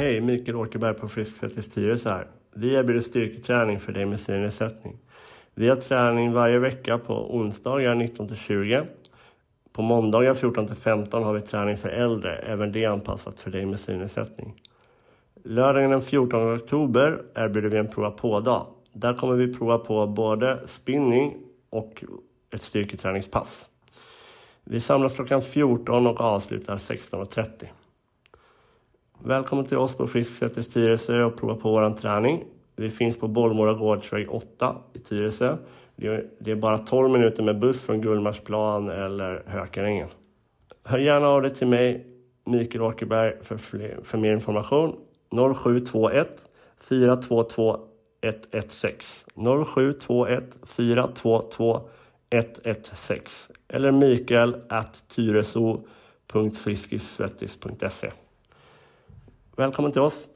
Hej, Mikael Åkerberg på Friskfett i här. Vi erbjuder styrketräning för dig med synnedsättning. Vi har träning varje vecka på onsdagar 19-20. På måndagar 14-15 har vi träning för äldre, även det anpassat för dig med synnedsättning. Lördagen den 14 oktober erbjuder vi en prova på-dag. Där kommer vi prova på både spinning och ett styrketräningspass. Vi samlas klockan 14 och avslutar 16.30. Välkommen till oss på Frisksäters Tyresö och prova på vår träning. Vi finns på Bollmora Gårdsväg 8 i Tyresö. Det är bara 12 minuter med buss från Gullmarsplan eller Hökarängen. Hör gärna av dig till mig, Mikael Åkerberg, för, fler, för mer information. 0721 422 116 0721 422 116 eller mikael at tyreso.friskissvettis.se Välkommen till oss!